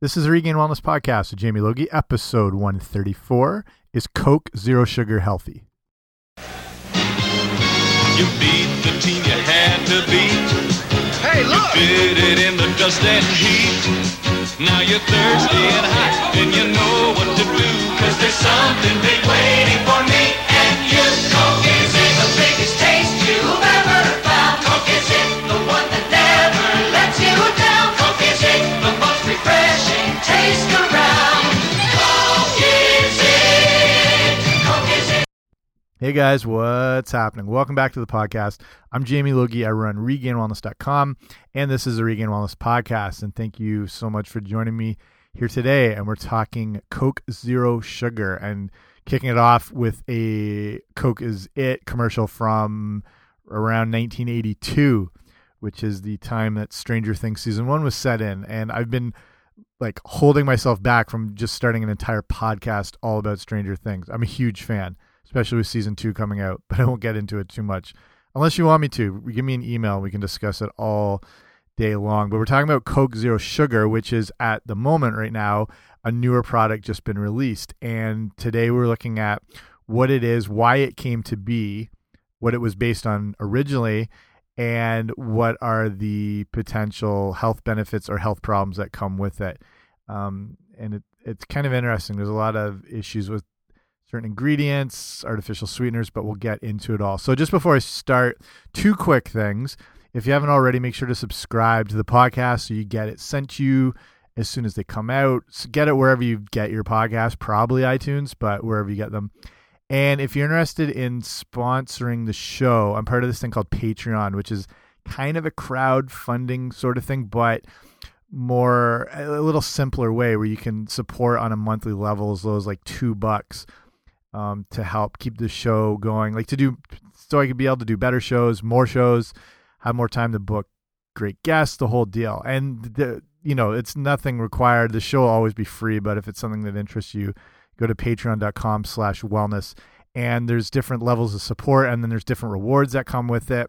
This is the Regained Wellness Podcast with Jamie Logie. Episode 134 is Coke Zero Sugar Healthy. You beat the team you had to beat. Hey, You look! did it in the dust and heat. Now you're thirsty and hot, and you know what to do. Cause there's something big waiting for me Hey guys, what's happening? Welcome back to the podcast. I'm Jamie Logie. I run regainedwellness.com, and this is the Regained Wellness Podcast. And thank you so much for joining me here today. And we're talking Coke Zero Sugar and kicking it off with a Coke is It commercial from around 1982, which is the time that Stranger Things season one was set in. And I've been like holding myself back from just starting an entire podcast all about Stranger Things. I'm a huge fan especially with season two coming out. But I won't get into it too much unless you want me to. Give me an email. We can discuss it all day long. But we're talking about Coke Zero Sugar, which is at the moment right now a newer product just been released. And today we're looking at what it is, why it came to be, what it was based on originally, and what are the potential health benefits or health problems that come with it. Um, and it, it's kind of interesting. There's a lot of issues with certain ingredients, artificial sweeteners, but we'll get into it all. So just before I start, two quick things. If you haven't already, make sure to subscribe to the podcast so you get it sent to you as soon as they come out. So get it wherever you get your podcast, probably iTunes, but wherever you get them. And if you're interested in sponsoring the show, I'm part of this thing called Patreon, which is kind of a crowdfunding sort of thing, but more a little simpler way where you can support on a monthly level as low as like two bucks um, to help keep the show going, like to do so I could be able to do better shows, more shows, have more time to book great guests, the whole deal. And the you know, it's nothing required. The show will always be free, but if it's something that interests you, go to patreon.com slash wellness. And there's different levels of support, and then there's different rewards that come with it.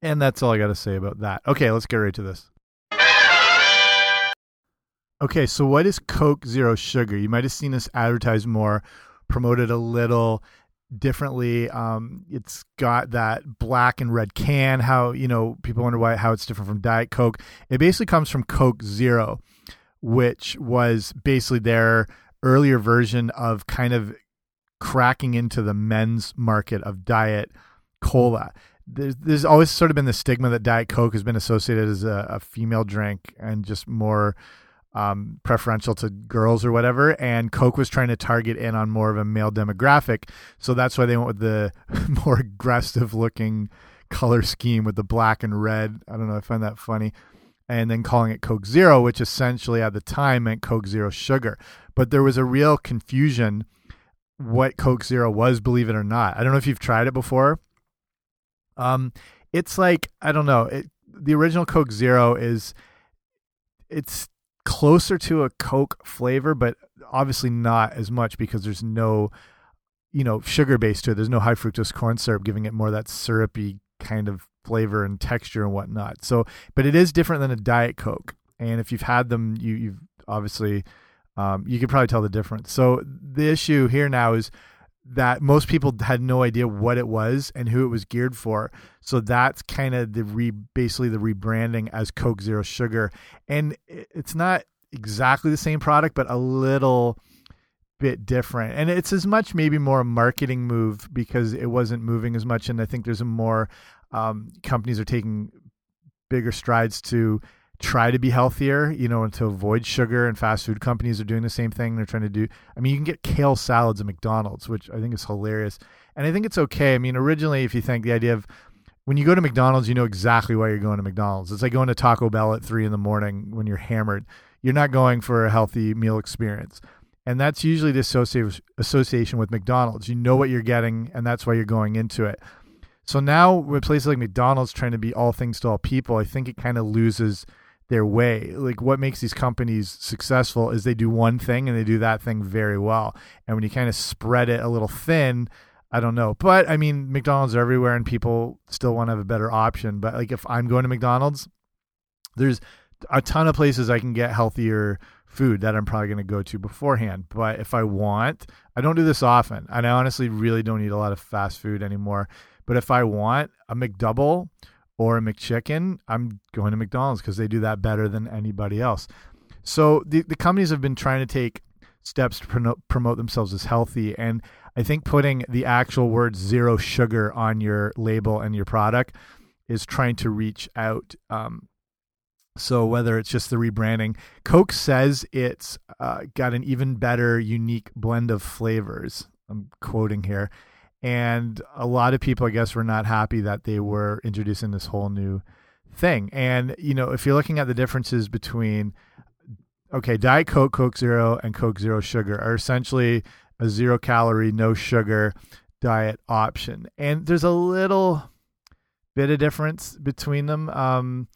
And that's all I got to say about that. Okay, let's get right to this. Okay, so what is Coke Zero Sugar? You might have seen this advertised more, promoted a little differently. Um, it's got that black and red can. How you know people wonder why how it's different from Diet Coke. It basically comes from Coke Zero, which was basically their earlier version of kind of cracking into the men's market of Diet Cola. There's, there's always sort of been the stigma that Diet Coke has been associated as a, a female drink and just more um, preferential to girls or whatever. And Coke was trying to target in on more of a male demographic. So that's why they went with the more aggressive looking color scheme with the black and red. I don't know. I find that funny. And then calling it Coke Zero, which essentially at the time meant Coke Zero sugar. But there was a real confusion what Coke Zero was, believe it or not. I don't know if you've tried it before. Um, it's like I don't know. It, the original Coke Zero is it's closer to a Coke flavor, but obviously not as much because there's no, you know, sugar base to it. There's no high fructose corn syrup, giving it more that syrupy kind of flavor and texture and whatnot. So, but it is different than a Diet Coke. And if you've had them, you you've obviously um, you could probably tell the difference. So the issue here now is that most people had no idea what it was and who it was geared for. So that's kind of the re basically the rebranding as Coke Zero Sugar. And it's not exactly the same product, but a little bit different. And it's as much maybe more a marketing move because it wasn't moving as much. And I think there's a more um, companies are taking bigger strides to try to be healthier, you know, and to avoid sugar. And fast food companies are doing the same thing. They're trying to do. I mean, you can get kale salads at McDonald's, which I think is hilarious, and I think it's okay. I mean, originally, if you think the idea of when you go to McDonald's, you know exactly why you're going to McDonald's. It's like going to Taco Bell at three in the morning when you're hammered. You're not going for a healthy meal experience. And that's usually the association with McDonald's. You know what you're getting, and that's why you're going into it. So now, with places like McDonald's trying to be all things to all people, I think it kind of loses their way. Like what makes these companies successful is they do one thing and they do that thing very well. And when you kind of spread it a little thin, I don't know. But I mean, McDonald's are everywhere and people still want to have a better option. But like if I'm going to McDonald's, there's a ton of places I can get healthier food that I'm probably going to go to beforehand. But if I want, I don't do this often. And I honestly really don't eat a lot of fast food anymore. But if I want a McDouble or a McChicken, I'm going to McDonald's because they do that better than anybody else. So the, the companies have been trying to take steps to promote, themselves as healthy. And I think putting the actual word zero sugar on your label and your product is trying to reach out. Um, so whether it's just the rebranding, Coke says it's uh, got an even better, unique blend of flavors. I'm quoting here, and a lot of people, I guess, were not happy that they were introducing this whole new thing. And you know, if you're looking at the differences between okay, Diet Coke, Coke Zero, and Coke Zero Sugar are essentially a zero calorie, no sugar diet option, and there's a little bit of difference between them. Um,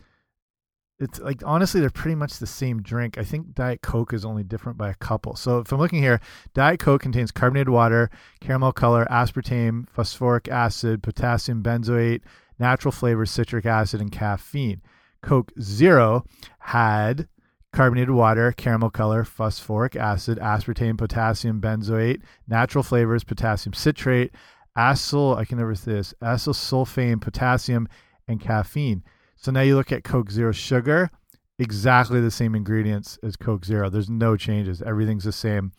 it's like honestly they're pretty much the same drink. I think Diet Coke is only different by a couple. So if I'm looking here, Diet Coke contains carbonated water, caramel color, aspartame, phosphoric acid, potassium benzoate, natural flavors, citric acid, and caffeine. Coke Zero had carbonated water, caramel color, phosphoric acid, aspartame, potassium benzoate, natural flavors, potassium citrate, acyl, I can never say this, acyl sulfame, potassium, and caffeine. So now you look at Coke Zero sugar, exactly the same ingredients as Coke Zero. There's no changes. Everything's the same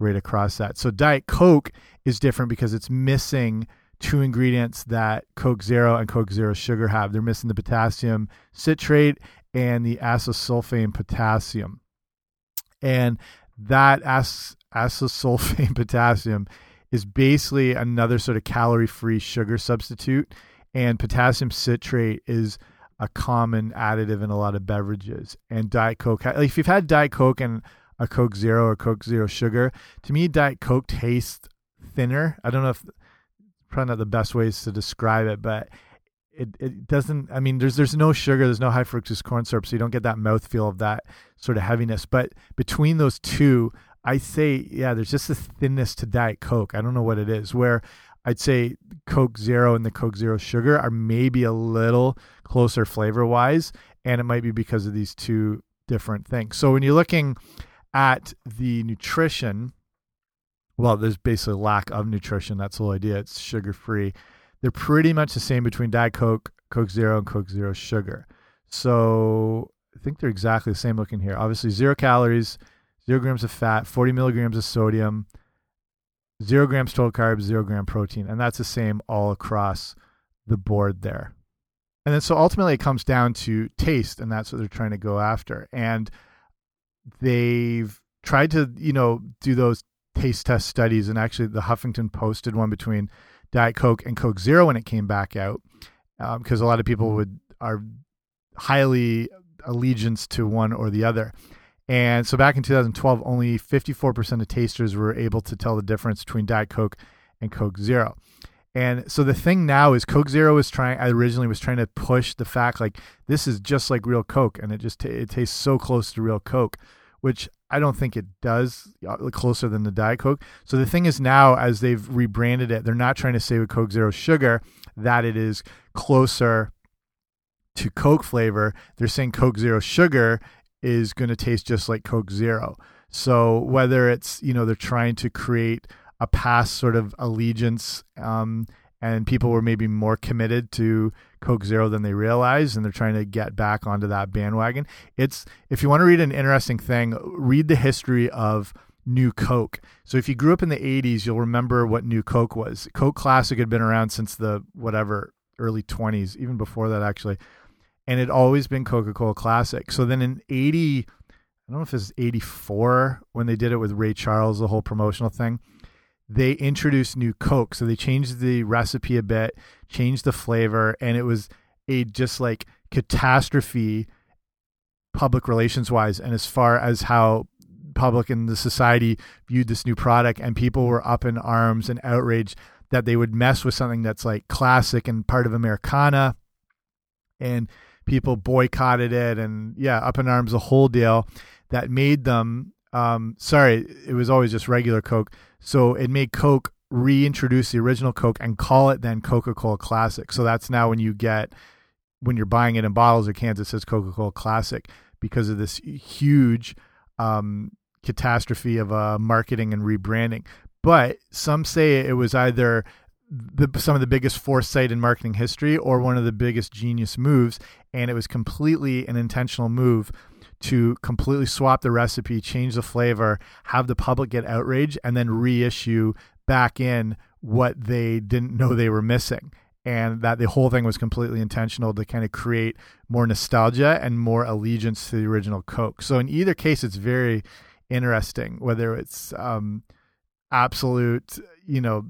right across that. So Diet Coke is different because it's missing two ingredients that Coke Zero and Coke Zero sugar have. They're missing the potassium citrate and the acesulfame potassium. And that ac acesulfame potassium is basically another sort of calorie free sugar substitute. And potassium citrate is a common additive in a lot of beverages. And Diet Coke, like if you've had Diet Coke and a Coke Zero or Coke Zero Sugar, to me, Diet Coke tastes thinner. I don't know if probably not the best ways to describe it, but it it doesn't. I mean, there's there's no sugar, there's no high fructose corn syrup, so you don't get that mouthfeel of that sort of heaviness. But between those two, I say, yeah, there's just a thinness to Diet Coke. I don't know what it is. Where I'd say Coke Zero and the Coke Zero Sugar are maybe a little closer flavor wise, and it might be because of these two different things. So when you're looking at the nutrition, well, there's basically lack of nutrition. That's the whole idea. It's sugar free. They're pretty much the same between Diet Coke, Coke Zero, and Coke Zero Sugar. So I think they're exactly the same looking here. Obviously, zero calories, zero grams of fat, 40 milligrams of sodium, zero grams total carbs, zero gram protein. And that's the same all across the board there. And then so ultimately it comes down to taste, and that's what they're trying to go after. And they've tried to, you know, do those taste test studies. And actually, the Huffington posted one between Diet Coke and Coke Zero when it came back out, because um, a lot of people would are highly allegiance to one or the other. And so back in 2012, only 54% of tasters were able to tell the difference between Diet Coke and Coke Zero. And so the thing now is Coke Zero was trying I originally was trying to push the fact like this is just like real Coke and it just it tastes so close to real Coke, which I don't think it does uh, closer than the Diet Coke. So the thing is now as they've rebranded it, they're not trying to say with Coke Zero sugar that it is closer to Coke flavor. They're saying Coke Zero sugar is going to taste just like Coke Zero. So whether it's, you know, they're trying to create a past sort of allegiance um, and people were maybe more committed to Coke Zero than they realized, and they're trying to get back onto that bandwagon. It's if you want to read an interesting thing, read the history of New Coke. So if you grew up in the '80s, you'll remember what New Coke was. Coke Classic had been around since the whatever early 20s, even before that actually, and it always been Coca-Cola Classic. So then in '80, I don't know if it's '84 when they did it with Ray Charles, the whole promotional thing they introduced new Coke. So they changed the recipe a bit, changed the flavor, and it was a just like catastrophe public relations wise and as far as how public and the society viewed this new product and people were up in arms and outraged that they would mess with something that's like classic and part of Americana and people boycotted it and yeah up in arms the whole deal that made them um sorry it was always just regular coke so it made Coke reintroduce the original Coke and call it then Coca Cola Classic. So that's now when you get when you're buying it in bottles or cans, it says Coca Cola Classic because of this huge um, catastrophe of uh, marketing and rebranding. But some say it was either the, some of the biggest foresight in marketing history or one of the biggest genius moves, and it was completely an intentional move to completely swap the recipe, change the flavor, have the public get outraged, and then reissue back in what they didn't know they were missing. And that the whole thing was completely intentional to kind of create more nostalgia and more allegiance to the original Coke. So in either case, it's very interesting, whether it's um, absolute, you know,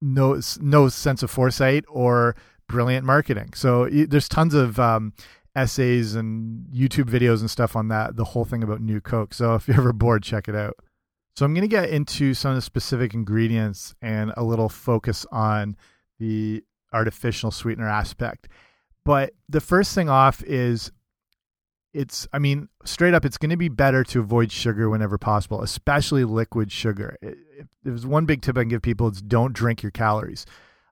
no no sense of foresight or brilliant marketing. So there's tons of um, essays and YouTube videos and stuff on that, the whole thing about New Coke. So if you're ever bored, check it out. So I'm going to get into some of the specific ingredients and a little focus on the artificial sweetener aspect. But the first thing off is it's I mean, straight up it's going to be better to avoid sugar whenever possible, especially liquid sugar. If there's one big tip I can give people, it's don't drink your calories.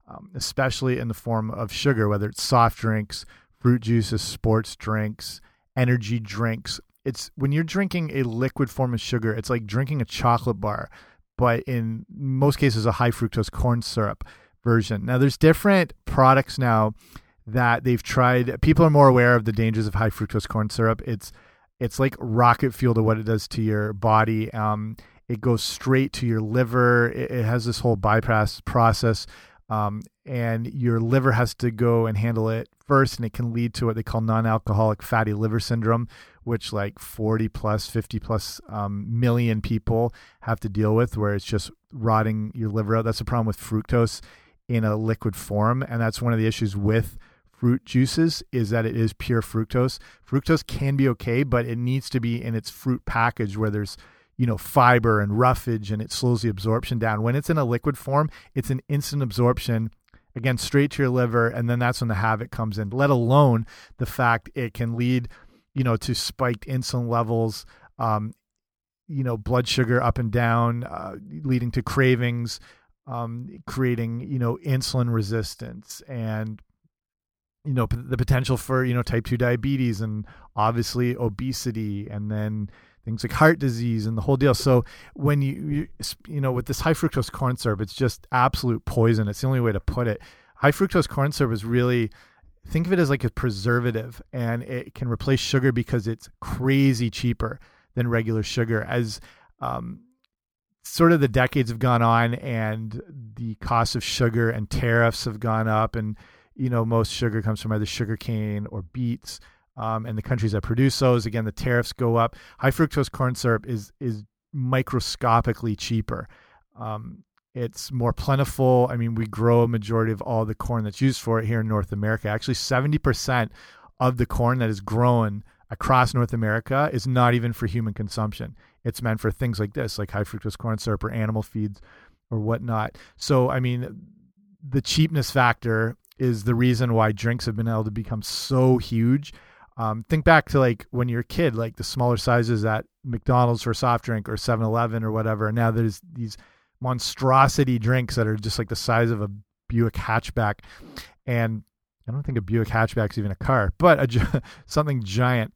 Um, especially in the form of sugar, whether it's soft drinks, fruit juices, sports drinks, energy drinks. It's when you're drinking a liquid form of sugar, it's like drinking a chocolate bar, but in most cases, a high fructose corn syrup version. Now, there's different products now that they've tried. People are more aware of the dangers of high fructose corn syrup. It's it's like rocket fuel to what it does to your body. Um, it goes straight to your liver. It, it has this whole bypass process um, and your liver has to go and handle it first, and it can lead to what they call non-alcoholic fatty liver syndrome, which like 40 plus, 50 plus um, million people have to deal with, where it's just rotting your liver out. That's a problem with fructose in a liquid form, and that's one of the issues with fruit juices is that it is pure fructose. Fructose can be okay, but it needs to be in its fruit package where there's you know fiber and roughage and it slows the absorption down. When it's in a liquid form it's an instant absorption again straight to your liver and then that's when the havoc comes in let alone the fact it can lead you know to spiked insulin levels um, you know blood sugar up and down uh, leading to cravings um, creating you know insulin resistance and you know the potential for you know type 2 diabetes and obviously obesity and then things like heart disease and the whole deal. So when you, you you know with this high fructose corn syrup, it's just absolute poison. It's the only way to put it. High fructose corn syrup is really think of it as like a preservative, and it can replace sugar because it's crazy cheaper than regular sugar. As um, sort of the decades have gone on, and the cost of sugar and tariffs have gone up, and you know most sugar comes from either sugar cane or beets um, and the countries that produce those. Again, the tariffs go up. High fructose corn syrup is is microscopically cheaper. Um, it's more plentiful. I mean, we grow a majority of all the corn that's used for it here in North America. Actually, 70% of the corn that is grown across North America is not even for human consumption. It's meant for things like this, like high fructose corn syrup or animal feeds or whatnot. So, I mean, the cheapness factor is the reason why drinks have been able to become so huge um, think back to like when you're a kid, like the smaller sizes at McDonald's for soft drink or 7 Eleven or whatever. And now there's these monstrosity drinks that are just like the size of a Buick hatchback. And I don't think a Buick hatchback is even a car, but a, something giant.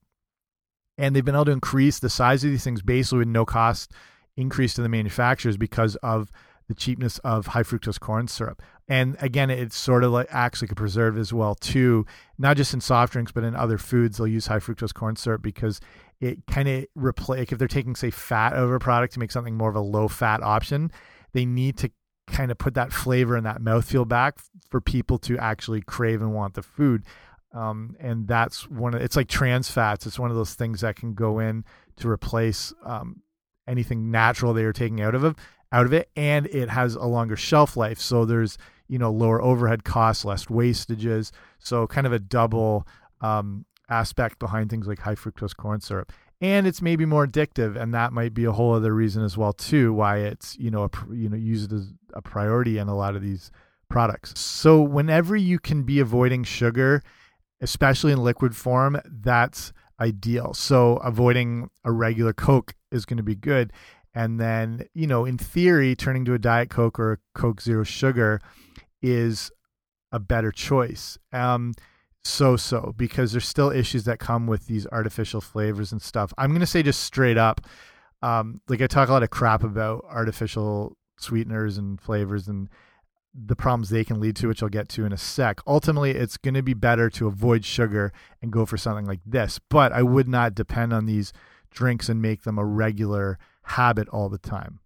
And they've been able to increase the size of these things basically with no cost increase to the manufacturers because of the cheapness of high fructose corn syrup. And again, it sort of like acts like a preservative as well too, not just in soft drinks but in other foods. They'll use high fructose corn syrup because it kind of replace like if they're taking say fat of a product to make something more of a low fat option, they need to kind of put that flavor and that mouthfeel back for people to actually crave and want the food. Um, and that's one of it's like trans fats. It's one of those things that can go in to replace um, anything natural they are taking out of it out of it and it has a longer shelf life. So there's you know lower overhead costs less wastages. So kind of a double um, aspect behind things like high fructose corn syrup. And it's maybe more addictive and that might be a whole other reason as well too why it's you know a, you know used as a priority in a lot of these products. So whenever you can be avoiding sugar especially in liquid form that's ideal. So avoiding a regular coke is going to be good and then, you know, in theory, turning to a Diet Coke or a Coke Zero Sugar is a better choice. Um, so so because there's still issues that come with these artificial flavors and stuff. I'm gonna say just straight up, um, like I talk a lot of crap about artificial sweeteners and flavors and the problems they can lead to, which I'll get to in a sec. Ultimately, it's going to be better to avoid sugar and go for something like this. But I would not depend on these drinks and make them a regular habit all the time.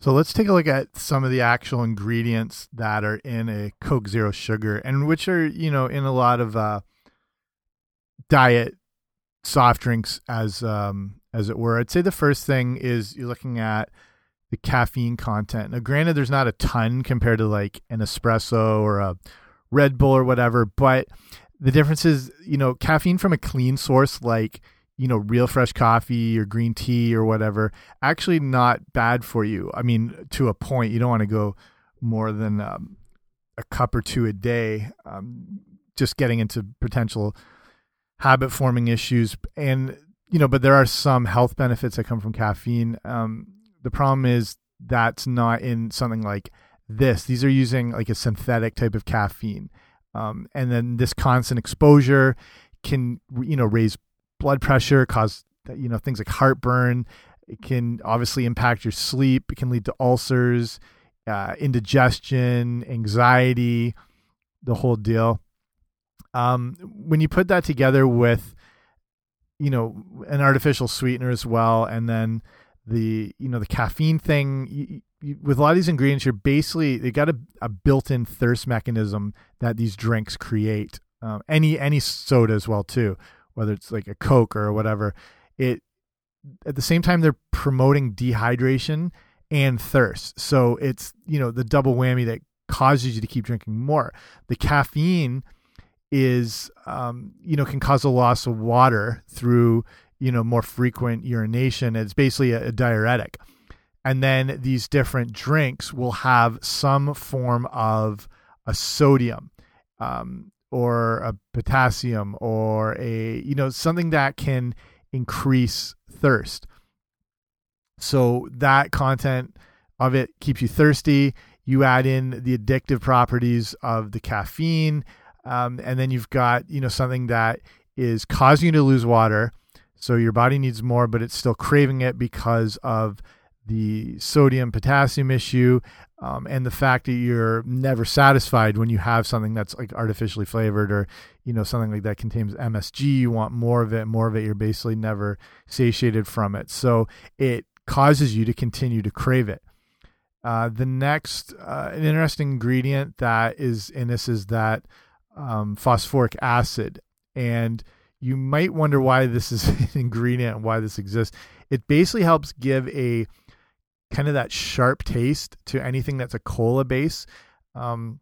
So let's take a look at some of the actual ingredients that are in a Coke Zero Sugar and which are, you know, in a lot of uh, diet soft drinks as um, as it were. I'd say the first thing is you're looking at the caffeine content. Now, granted, there's not a ton compared to like an espresso or a Red Bull or whatever, but the difference is, you know, caffeine from a clean source like you know, real fresh coffee or green tea or whatever, actually not bad for you. I mean, to a point, you don't want to go more than um, a cup or two a day, um, just getting into potential habit forming issues. And, you know, but there are some health benefits that come from caffeine. Um, the problem is that's not in something like this. These are using like a synthetic type of caffeine. Um, and then this constant exposure can, you know, raise blood pressure, cause you know things like heartburn. It can obviously impact your sleep. It can lead to ulcers, uh, indigestion, anxiety, the whole deal. Um, when you put that together with, you know, an artificial sweetener as well, and then the you know the caffeine thing, you, with a lot of these ingredients, you're basically they got a, a built-in thirst mechanism that these drinks create. Um, any any soda as well too whether it's like a Coke or whatever, it at the same time they're promoting dehydration and thirst. So it's, you know, the double whammy that causes you to keep drinking more. The caffeine is um, you know, can cause a loss of water through, you know, more frequent urination. It's basically a, a diuretic. And then these different drinks will have some form of a sodium. Um, or a potassium or a you know something that can increase thirst. So that content of it keeps you thirsty. You add in the addictive properties of the caffeine um, and then you've got you know something that is causing you to lose water. So your body needs more but it's still craving it because of the sodium potassium issue um, and the fact that you're never satisfied when you have something that's like artificially flavored or you know something like that contains MSG you want more of it more of it you're basically never satiated from it. So it causes you to continue to crave it. Uh, the next uh, an interesting ingredient that is in this is that um, phosphoric acid. And you might wonder why this is an ingredient and why this exists. It basically helps give a kind of that sharp taste to anything that's a cola base. Um,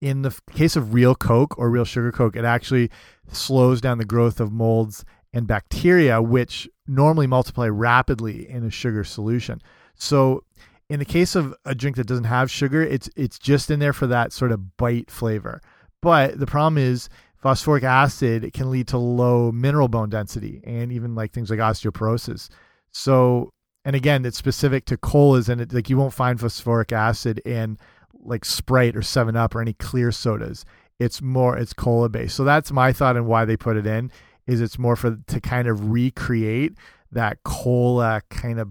in the case of real Coke or real sugar Coke, it actually slows down the growth of molds and bacteria, which normally multiply rapidly in a sugar solution. So, in the case of a drink that doesn't have sugar, it's it's just in there for that sort of bite flavor. But the problem is phosphoric acid can lead to low mineral bone density and even like things like osteoporosis. So and again, it's specific to colas, and it, like you won't find phosphoric acid in like Sprite or Seven Up or any clear sodas. It's more it's cola based. So that's my thought and why they put it in is it's more for to kind of recreate that cola kind of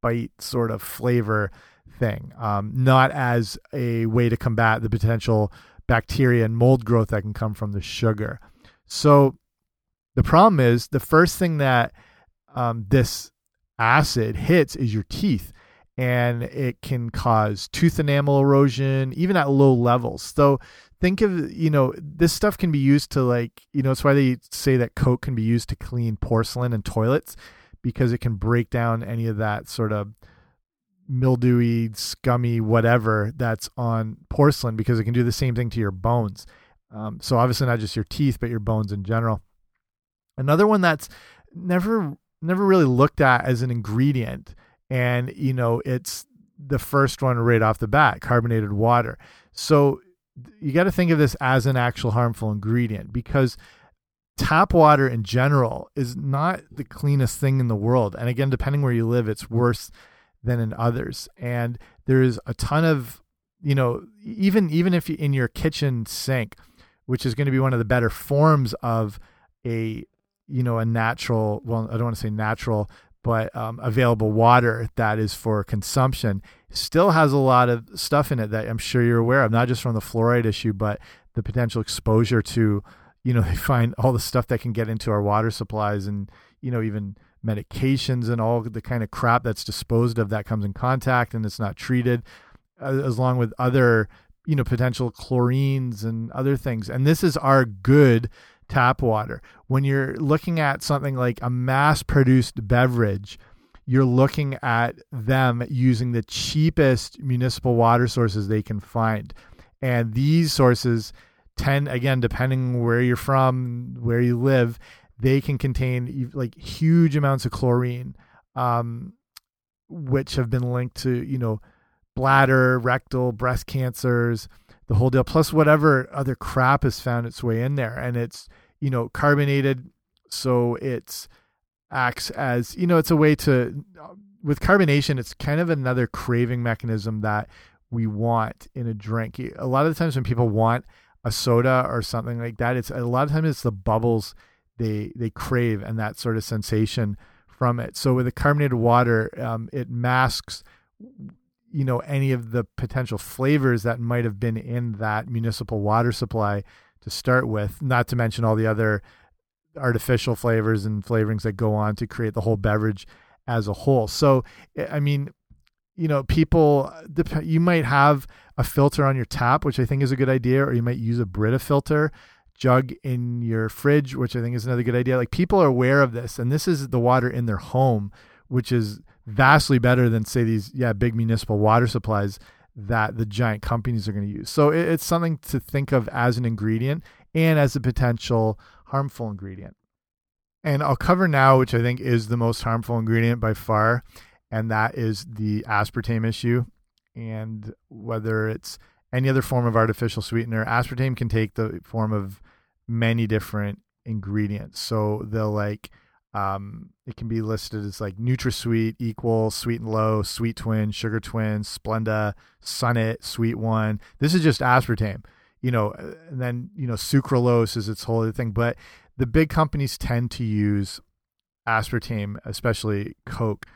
bite sort of flavor thing, um, not as a way to combat the potential bacteria and mold growth that can come from the sugar. So the problem is the first thing that um, this acid hits is your teeth and it can cause tooth enamel erosion even at low levels. So think of you know this stuff can be used to like you know it's why they say that coke can be used to clean porcelain and toilets because it can break down any of that sort of mildewy scummy whatever that's on porcelain because it can do the same thing to your bones. Um, so obviously not just your teeth but your bones in general. Another one that's never never really looked at as an ingredient. And you know it's the first one right off the bat carbonated water. So you got to think of this as an actual harmful ingredient because tap water in general is not the cleanest thing in the world. And again depending where you live it's worse than in others. And there's a ton of you know even even if you, in your kitchen sink which is going to be one of the better forms of a you know a natural well i don't want to say natural but um, available water that is for consumption still has a lot of stuff in it that i'm sure you're aware of not just from the fluoride issue but the potential exposure to you know they find all the stuff that can get into our water supplies and you know even medications and all the kind of crap that's disposed of that comes in contact and it's not treated as along with other you know potential chlorines and other things. And this is our good tap water. When you're looking at something like a mass produced beverage you're looking at them using the cheapest municipal water sources they can find. And these sources tend again depending where you're from where you live they can contain like huge amounts of chlorine um, which have been linked to you know bladder rectal breast cancers the whole deal. Plus whatever other crap has found its way in there and it's you know carbonated so it's acts as you know it's a way to with carbonation it's kind of another craving mechanism that we want in a drink. A lot of the times when people want a soda or something like that it's a lot of times it's the bubbles they they crave and that sort of sensation from it. So with the carbonated water um, it masks you know any of the potential flavors that might have been in that municipal water supply to start with not to mention all the other artificial flavors and flavorings that go on to create the whole beverage as a whole. So eh, i mean you know people you might have a filter on your tap which i think is a good idea or you might use a brita filter jug in your fridge which i think is another good idea. Like people are aware of this and this is the water in their home which is vastly better than say these yeah big municipal water supplies that the giant companies are going to use so it, it's something to think of as an ingredient and as a potential harmful ingredient and i'll cover now which i think is the most harmful ingredient by far and that is the aspartame issue. And whether it's any other form of artificial sweetener, aspartame can take the form of many different ingredients. So they'll like um, it can be listed as like NutraSweet, Equal, Sweet and Low, Sweet Twin, Sugar Twin, Splenda, Sunett, Sweet One. This is just aspartame, you know, and then you know sucralose is its whole other thing. But the big companies tend to use aspartame, especially Coke,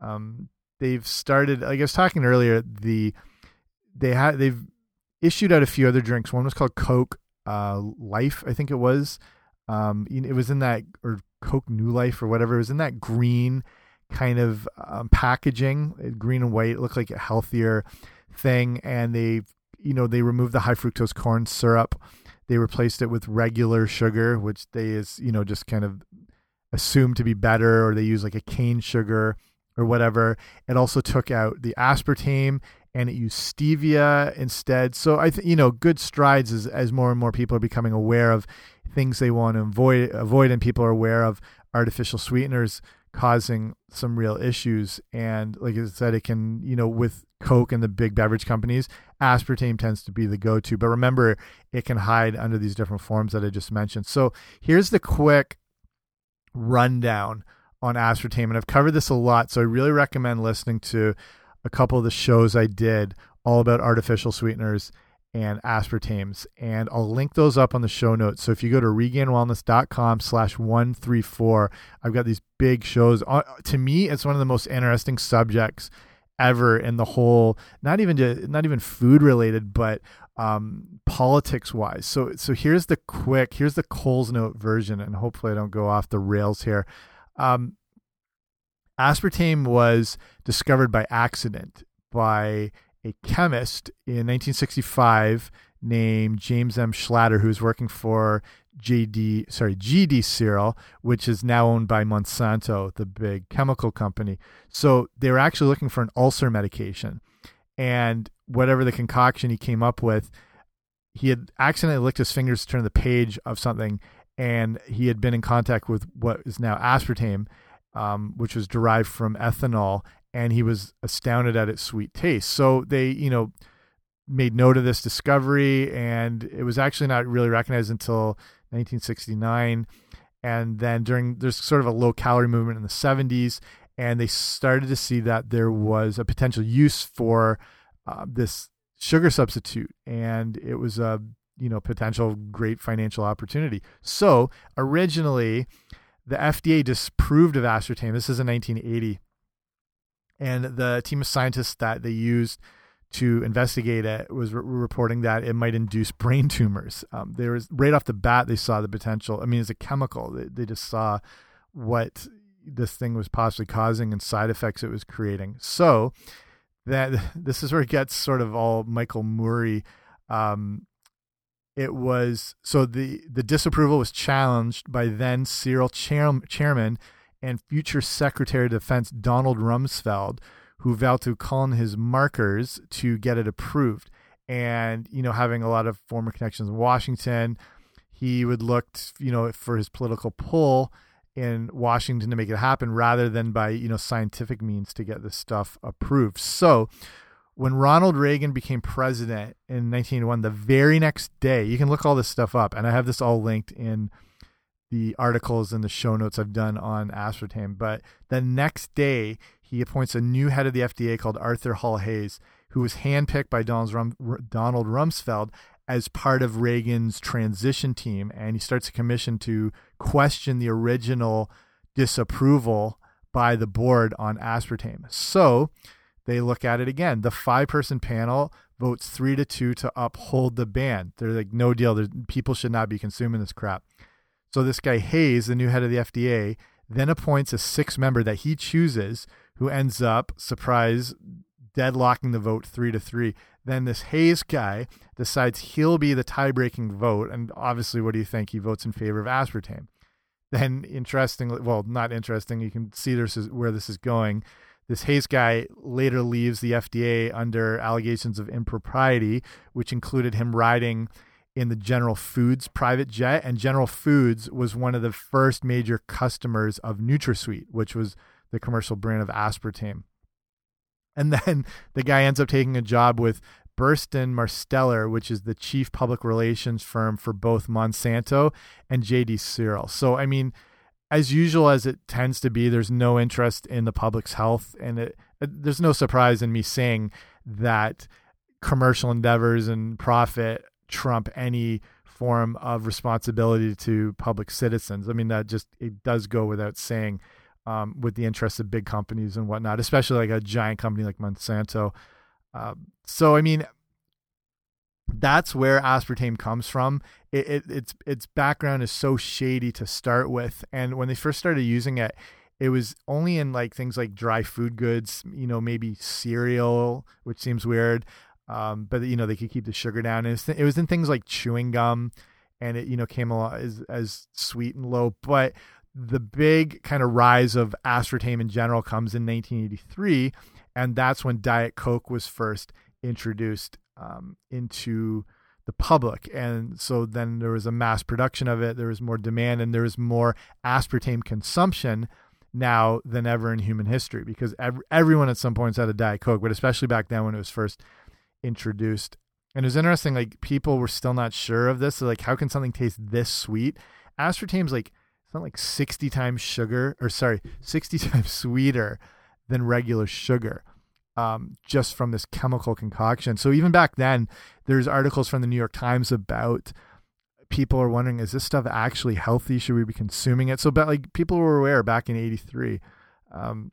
um, they've started. Like I was talking earlier, the they had they've issued out a few other drinks. One was called Coke uh, Life, I think it was. Um, it was in that or Coke New Life or whatever. It was in that green kind of um, packaging, uh, green and white. It looked like a healthier thing, and they you know they removed the high fructose corn syrup. They replaced it with regular sugar, which they is you know just kind of assumed to be better, or they use like a cane sugar or whatever. It also took out the aspartame and it used stevia instead. So I think you know good strides as as more and more people are becoming aware of things they want to avoid avoid and people are aware of artificial sweeteners causing some real issues and like I said it can you know with Coke and the big beverage companies aspartame tends to be the go-to but remember it can hide under these different forms that I just mentioned. So here's the quick rundown on aspartame, and I've covered this a lot, so I really recommend listening to a couple of the shows I did all about artificial sweeteners and aspartames and I'll link those up on the show notes. So if you go to regainedwellness.com slash 134, I've got these big shows. Uh, to me, it's one of the most interesting subjects ever in the whole, not even, to, not even food related, but um, politics wise. So, so here's the quick, here's the Coles note version and hopefully I don't go off the rails here. Um, aspartame was discovered by accident by a chemist in 1965 named James M. Schlatter, who was working for JD, sorry, GD Searle, which is now owned by Monsanto, the big chemical company. So they were actually looking for an ulcer medication. And whatever the concoction he came up with, he had accidentally licked his fingers to turn the page of something and he had been in contact with what is now aspartame, um, which was derived from ethanol, and he was astounded at its sweet taste. So they, you know, made note of this discovery, and it was actually not really recognized until 1969. And then during there's sort of a low calorie movement in the 70s, and they started to see that there was a potential use for uh, this sugar substitute, and it was a you know potential great financial opportunity. So originally, the FDA disapproved of aspartame. This is in 1980, and the team of scientists that they used to investigate it was re reporting that it might induce brain tumors. Um, there was right off the bat they saw the potential. I mean, it's a chemical. They, they just saw what this thing was possibly causing and side effects it was creating. So that this is where it gets sort of all Michael Murray. Um, it was so the the disapproval was challenged by then Searle chair, chairman and future Secretary of Defense Donald Rumsfeld, who vowed to call on his markers to get it approved. And you know, having a lot of former connections in Washington, he would look, you know, for his political pull in Washington to make it happen rather than by, you know, scientific means to get this stuff approved. So when Ronald Reagan became president in 1981, the very next day, you can look all this stuff up, and I have this all linked in the articles and the show notes I've done on aspartame. But the next day, he appoints a new head of the FDA called Arthur Hull Hayes, who was handpicked by Donald Rumsfeld as part of Reagan's transition team, and he starts a commission to question the original disapproval by the board on aspartame. So they look at it again. The five person panel votes three to two to uphold the ban. They're like, no deal. There's, people should not be consuming this crap. So this guy Hayes, the new head of the FDA, then appoints a six member that he chooses, who ends up surprise deadlocking the vote three to three. Then this Hayes guy decides he'll be the tie breaking vote. And obviously, what do you think? He votes in favor of aspartame. Then, interestingly, well, not interesting, you can see this is where this is going. This Hayes guy later leaves the FDA under allegations of impropriety, which included him riding in the General Foods private jet. And General Foods was one of the first major customers of NutraSweet, which was the commercial brand of aspartame. And then the guy ends up taking a job with Burson-Marsteller, which is the chief public relations firm for both Monsanto and JD Searle. So, I mean, as usual as it tends to be, there's no interest in the public's health, and it, there's no surprise in me saying that commercial endeavors and profit trump any form of responsibility to public citizens. I mean, that just it does go without saying um, with the interests of big companies and whatnot, especially like a giant company like Monsanto. Um, so, I mean, that's where aspartame comes from. It, it, its its background is so shady to start with, and when they first started using it, it was only in like things like dry food goods, you know, maybe cereal, which seems weird. Um, but you know they could keep the sugar down. And it was, it was in things like chewing gum, and it you know came along as as sweet and low. But the big kind of rise of aspartame in general comes in 1983, and that's when Diet Coke was first introduced um, into the public. And so then there was a mass production of it, there was more demand, and there was more aspartame consumption now than ever in human history because ev everyone at some points had a Diet Coke, but especially back then when it was first introduced. And it was interesting, like people were still not sure of this. Like, how can something taste this sweet? Aspartame's like it's not like 60 times sugar, or sorry, 60 times sweeter than regular sugar um, just from this chemical concoction. So even back then, there's articles from the New York Times about people are wondering, is this stuff actually healthy? Should we be consuming it? So, but like people were aware back in '83. Um,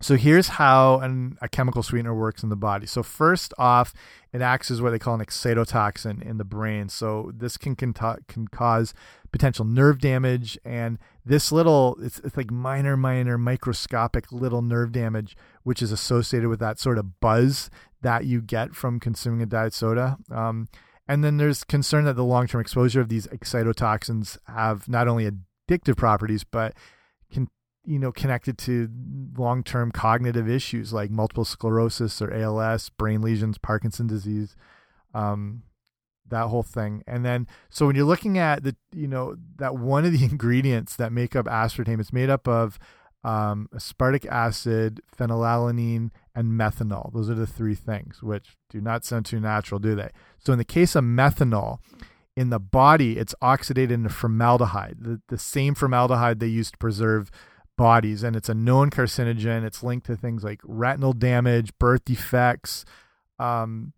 so here's how an, a chemical sweetener works in the body. So first off, it acts as what they call an excitotoxin in the brain. So this can can, can cause potential nerve damage, and this little it's, it's like minor, minor, microscopic little nerve damage, which is associated with that sort of buzz that you get from consuming a diet soda. Um, and then there's concern that the long-term exposure of these excitotoxins have not only addictive properties, but can you know connected to long-term cognitive issues like multiple sclerosis or ALS, brain lesions, Parkinson disease, um, that whole thing. And then so when you're looking at the you know that one of the ingredients that make up aspartame, it's made up of um, aspartic acid, phenylalanine, and methanol. Those are the three things, which do not sound too natural, do they? So in the case of methanol, in the body, it's oxidated into formaldehyde, the, the same formaldehyde they use to preserve bodies and it's a known carcinogen it's linked to things like retinal damage birth defects um,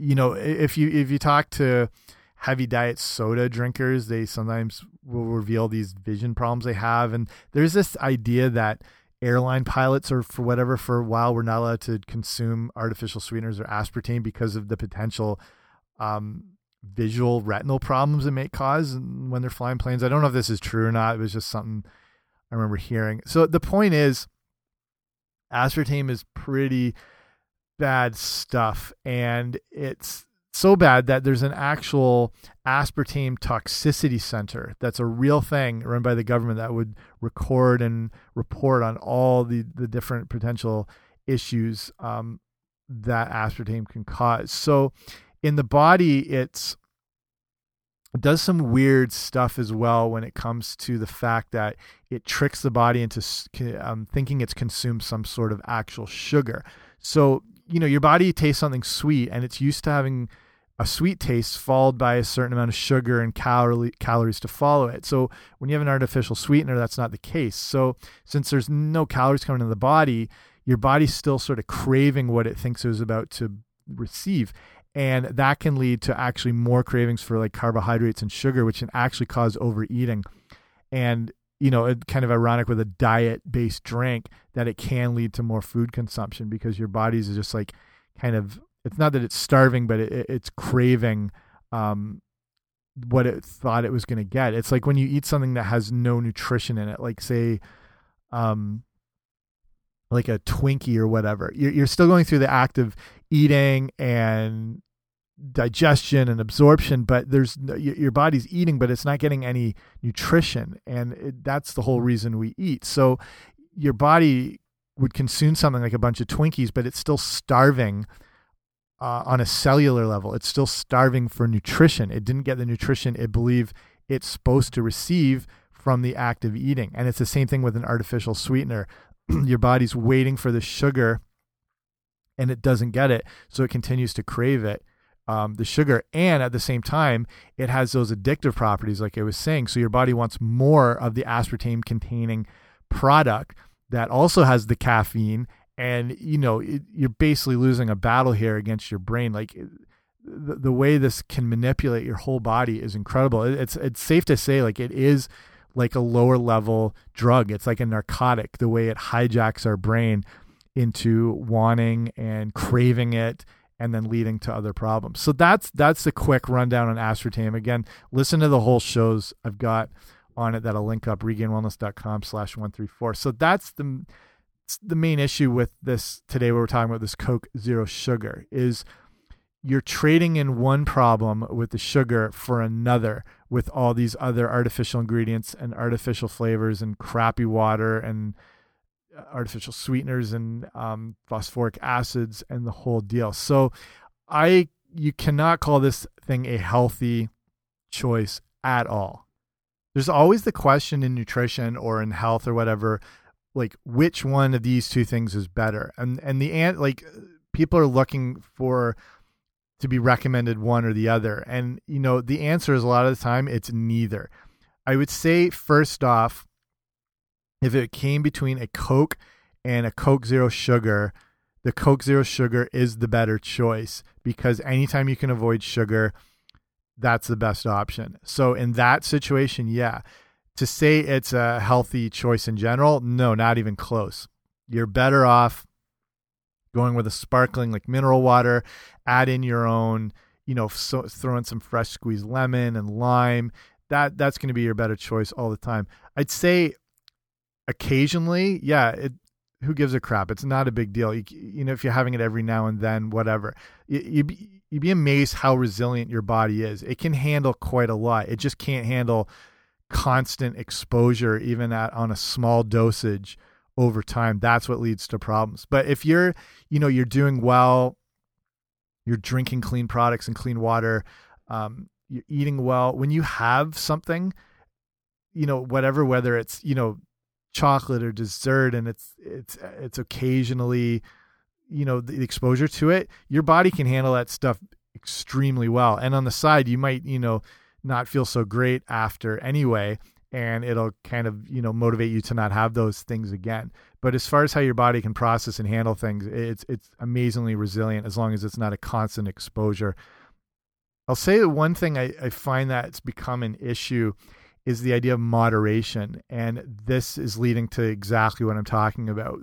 you know, if you if you talk to heavy diet soda drinkers, they sometimes will reveal these vision problems they have, and there's this idea that airline pilots or for whatever for a while were not allowed to consume artificial sweeteners or aspartame because of the potential um, visual retinal problems it may cause when they're flying planes. I don't know if this is true or not. It was just something I remember hearing. So the point is, aspartame is pretty bad stuff, and it's so bad that there's an actual aspartame toxicity center that's a real thing run by the government that would record and report on all the the different potential issues um, that aspartame can cause. So in the body, it's it does some weird stuff as well when it comes to the fact that it tricks the body into um, thinking it's consumed some sort of actual sugar. So you know your body tastes something sweet and it's used to having a sweet taste followed by a certain amount of sugar and calorie, calories to follow it. So when you have an artificial sweetener, that's not the case. So since there's no calories coming into the body, your body's still sort of craving what it thinks it was about to receive. And that can lead to actually more cravings for like carbohydrates and sugar, which can actually cause overeating. And you know, it kind of ironic with a diet based drink that it can lead to more food consumption because your body's just like kind of it's not that it's starving, but it, it's craving um, what it thought it was going to get. It's like when you eat something that has no nutrition in it, like say, um, like a Twinkie or whatever. You're, you're still going through the act of eating and digestion and absorption, but there's your body's eating, but it's not getting any nutrition, and it, that's the whole reason we eat. So your body would consume something like a bunch of Twinkies, but it's still starving uh, on a cellular level. It's still starving for nutrition. It didn't get the nutrition it believed it's supposed to receive from the act of eating. And it's the same thing with an artificial sweetener. Your body's waiting for the sugar and it doesn't get it, so it continues to crave it. Um, the sugar, and at the same time, it has those addictive properties, like I was saying. So your body wants more of the aspartame containing product that also has the caffeine and you know it, you're basically losing a battle here against your brain like the, the way this can manipulate your whole body is incredible it's it's safe to say like it is like a lower level drug. It's like a narcotic the way it hijacks our brain into wanting and craving it and then leading to other problems. So that's that's the quick rundown on aspartame. Again listen to the whole shows i've got on it that i'll link up regainedwellness.com slash 134 so that's the the main issue with this today we're talking about this coke zero sugar is you're trading in one problem with the sugar for another with all these other artificial ingredients and artificial flavors and crappy water and uh, artificial sweeteners and um, phosphoric acids and the whole deal. So i you cannot call this thing a healthy choice at all. There's always the question in nutrition or in health or whatever like which one of these two things is better? And and the ant like people are looking for to be recommended one or the other. And you know the answer is a lot of the time it's neither. I would say first off if it came between a coke and a coke zero sugar the coke zero sugar is the better choice because anytime you can avoid sugar that's the best option. So in that situation yeah. To say it's a healthy choice in general, no, not even close. You're better off going with a sparkling like mineral water, add in your own, you know, so, throw in some fresh squeezed lemon and lime. That that's going to be your better choice all the time. I'd say occasionally, yeah, it, who gives a crap? It's not a big deal. You, you know, if you're having it every now and then, whatever. You, you'd, be, you'd be amazed how resilient your body is. It can handle quite a lot. It just can't handle constant exposure, even at on a small dosage over time, that's what leads to problems. But if you're, you know, you're doing well, you're drinking clean products and clean water, um, you're eating well. When you have something, you know, whatever, whether it's you know, chocolate or dessert, and it's it's it's occasionally, you know, the exposure to it, your body can handle that stuff extremely well. And on the side, you might, you know, not feel so great after anyway. And it'll kind of you know motivate you to not have those things again. But as far as how your body can process and handle things, it's it's amazingly resilient as long as it's not a constant exposure. I'll say that one thing I, I find that's become an issue is the idea of moderation, and this is leading to exactly what I'm talking about.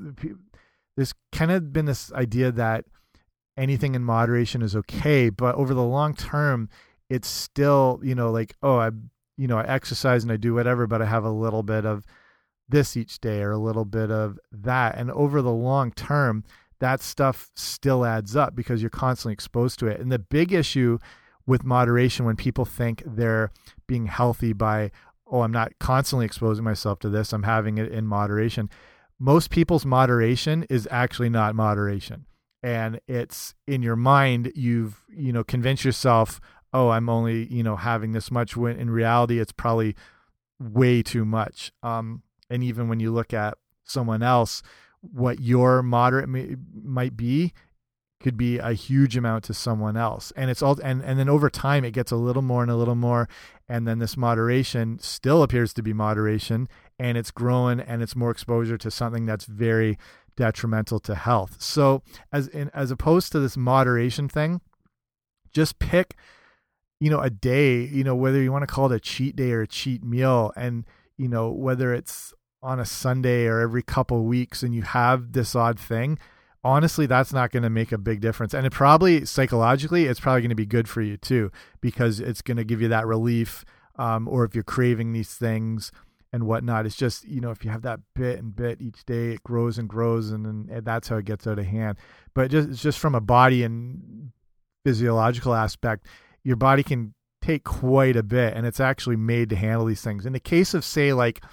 There's kind of been this idea that anything in moderation is okay, but over the long term, it's still you know like oh I you know I exercise and I do whatever, but I have a little bit of this each day or a little bit of that. And over the long term, that stuff still adds up because you're constantly exposed to it. And the big issue with moderation when people think they're being healthy by, oh, I'm not constantly exposing myself to this, I'm having it in moderation. Most people's moderation is actually not moderation. And it's in your mind, you've, you know, convinced yourself, oh, I'm only, you know, having this much when in reality it's probably way too much. Um, and even when you look at someone else what your moderate may, might be could be a huge amount to someone else. And it's all and and then over time it gets a little more and a little more. And then this moderation still appears to be moderation and it's growing and it's more exposure to something that's very detrimental to health. So as in as opposed to this moderation thing just pick you know a day you know whether you want to call it a cheat day or a cheat meal and you know whether it's on a Sunday or every couple weeks and you have this odd thing, honestly, that's not going to make a big difference. And it probably psychologically, it's probably going to be good for you too, because it's going to give you that relief. Um, or if you're craving these things and whatnot, it's just, you know, if you have that bit and bit each day, it grows and grows and, and that's how it gets out of hand. But just, just from a body and physiological aspect, your body can take quite a bit and it's actually made to handle these things. In the case of, say, like,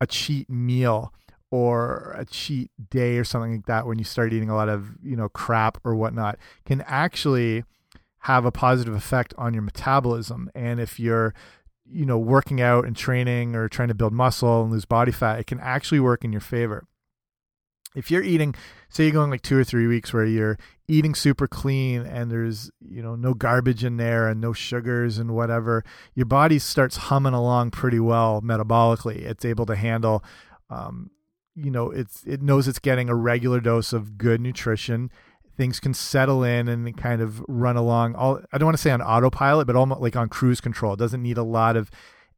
a cheat meal or a cheat day or something like that when you start eating a lot of you know crap or whatnot can actually have a positive effect on your metabolism and if you're you know working out and training or trying to build muscle and lose body fat it can actually work in your favor if you're eating say you're going like two or three weeks where you're eating super clean and there's you know no garbage in there and no sugars and whatever your body starts humming along pretty well metabolically. It's able to handle um, you know it's it knows it's getting a regular dose of good nutrition. Things can settle in and kind of run along all i don't want to say on autopilot but almost like on cruise control. It doesn't need a lot of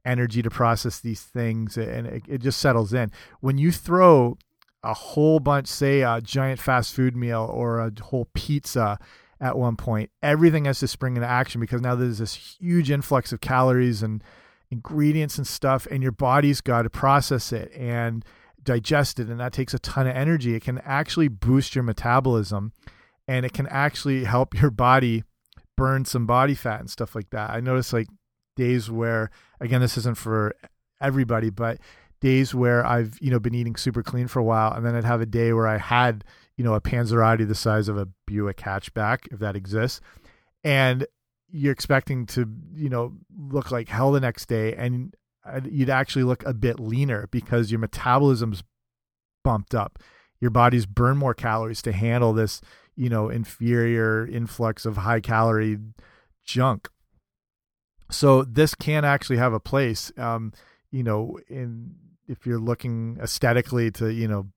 energy to process these things and it, it just settles in. When you throw a whole bunch, say a giant fast food meal or a whole pizza at one point, everything has to spring into action because now there's this huge influx of calories and ingredients and stuff, and your body's got to process it and digest it, and that takes a ton of energy. It can actually boost your metabolism and it can actually help your body burn some body fat and stuff like that. I notice like days where, again, this isn't for everybody, but days where I've you know been eating super clean for a while, and then I'd have a day where I had you know a Panzerotti the size of a Buick hatchback, if that exists, and you're expecting to you know look like hell the next day, and you'd actually look a bit leaner because your metabolism's bumped up. Your body's burn more calories to handle this you know inferior influx of high calorie junk. So this can actually have a place. Um, you know, in if you're looking aesthetically to you know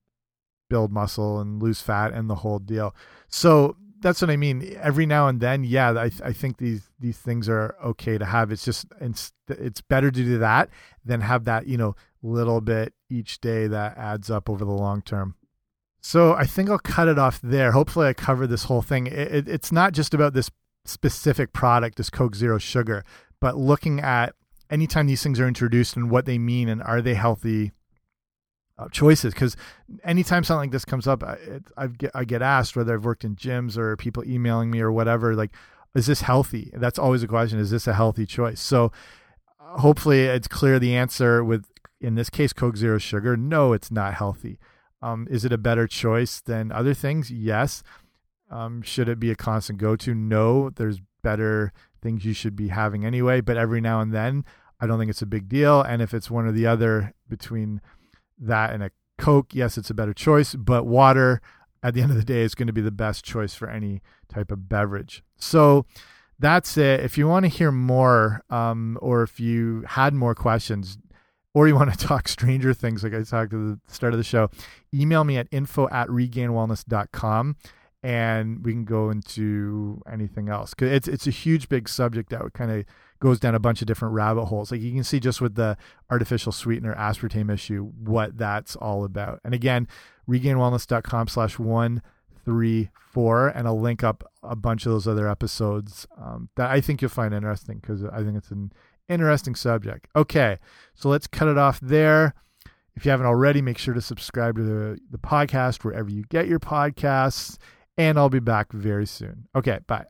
build muscle and lose fat and the whole deal. So that's what I mean. Every now and then, yeah, I I think these these things are okay to have. It's just it's it's better to do that than have that you know little bit each day that adds up over the long term. So I think I'll cut it off there. Hopefully, I covered this whole thing. It, it, it's not just about this specific product, this Coke Zero Sugar, but looking at anytime these things are introduced and what they mean and are they healthy uh, choices. Because anytime something like this comes up I, it, I, get, I get asked whether i've worked in gyms or people emailing me or whatever like is this healthy? That's always a question is this a healthy choice? So uh, hopefully it's clear the answer with in this case coke zero sugar. No it's not healthy. Um, is it a better choice than other things? Yes. Um, should it be a constant go-to? No there's better things you should be having anyway but every now and then I don't think it's a big deal. And if it's one or the other between that and a Coke, yes, it's a better choice. But water, at the end of the day, is going to be the best choice for any type of beverage. So that's it. If you want to hear more, um, or if you had more questions, or you want to talk Stranger Things, like I talked at the start of the show, email me at info at regainedwellness.com and we can go into anything else. Cause it's, it's a huge, big subject that kind of goes down a bunch of different rabbit holes. Like you can see just with the artificial sweetener aspartame issue, what that's all about. And again, regainedwellness.com slash one three four and I'll link up a bunch of those other episodes um, that I think you'll find interesting because I think it's an interesting subject. Okay, so let's cut it off there. If you haven't already, make sure to subscribe to the, the podcast wherever you get your podcasts, and I'll be back very soon. Okay, bye.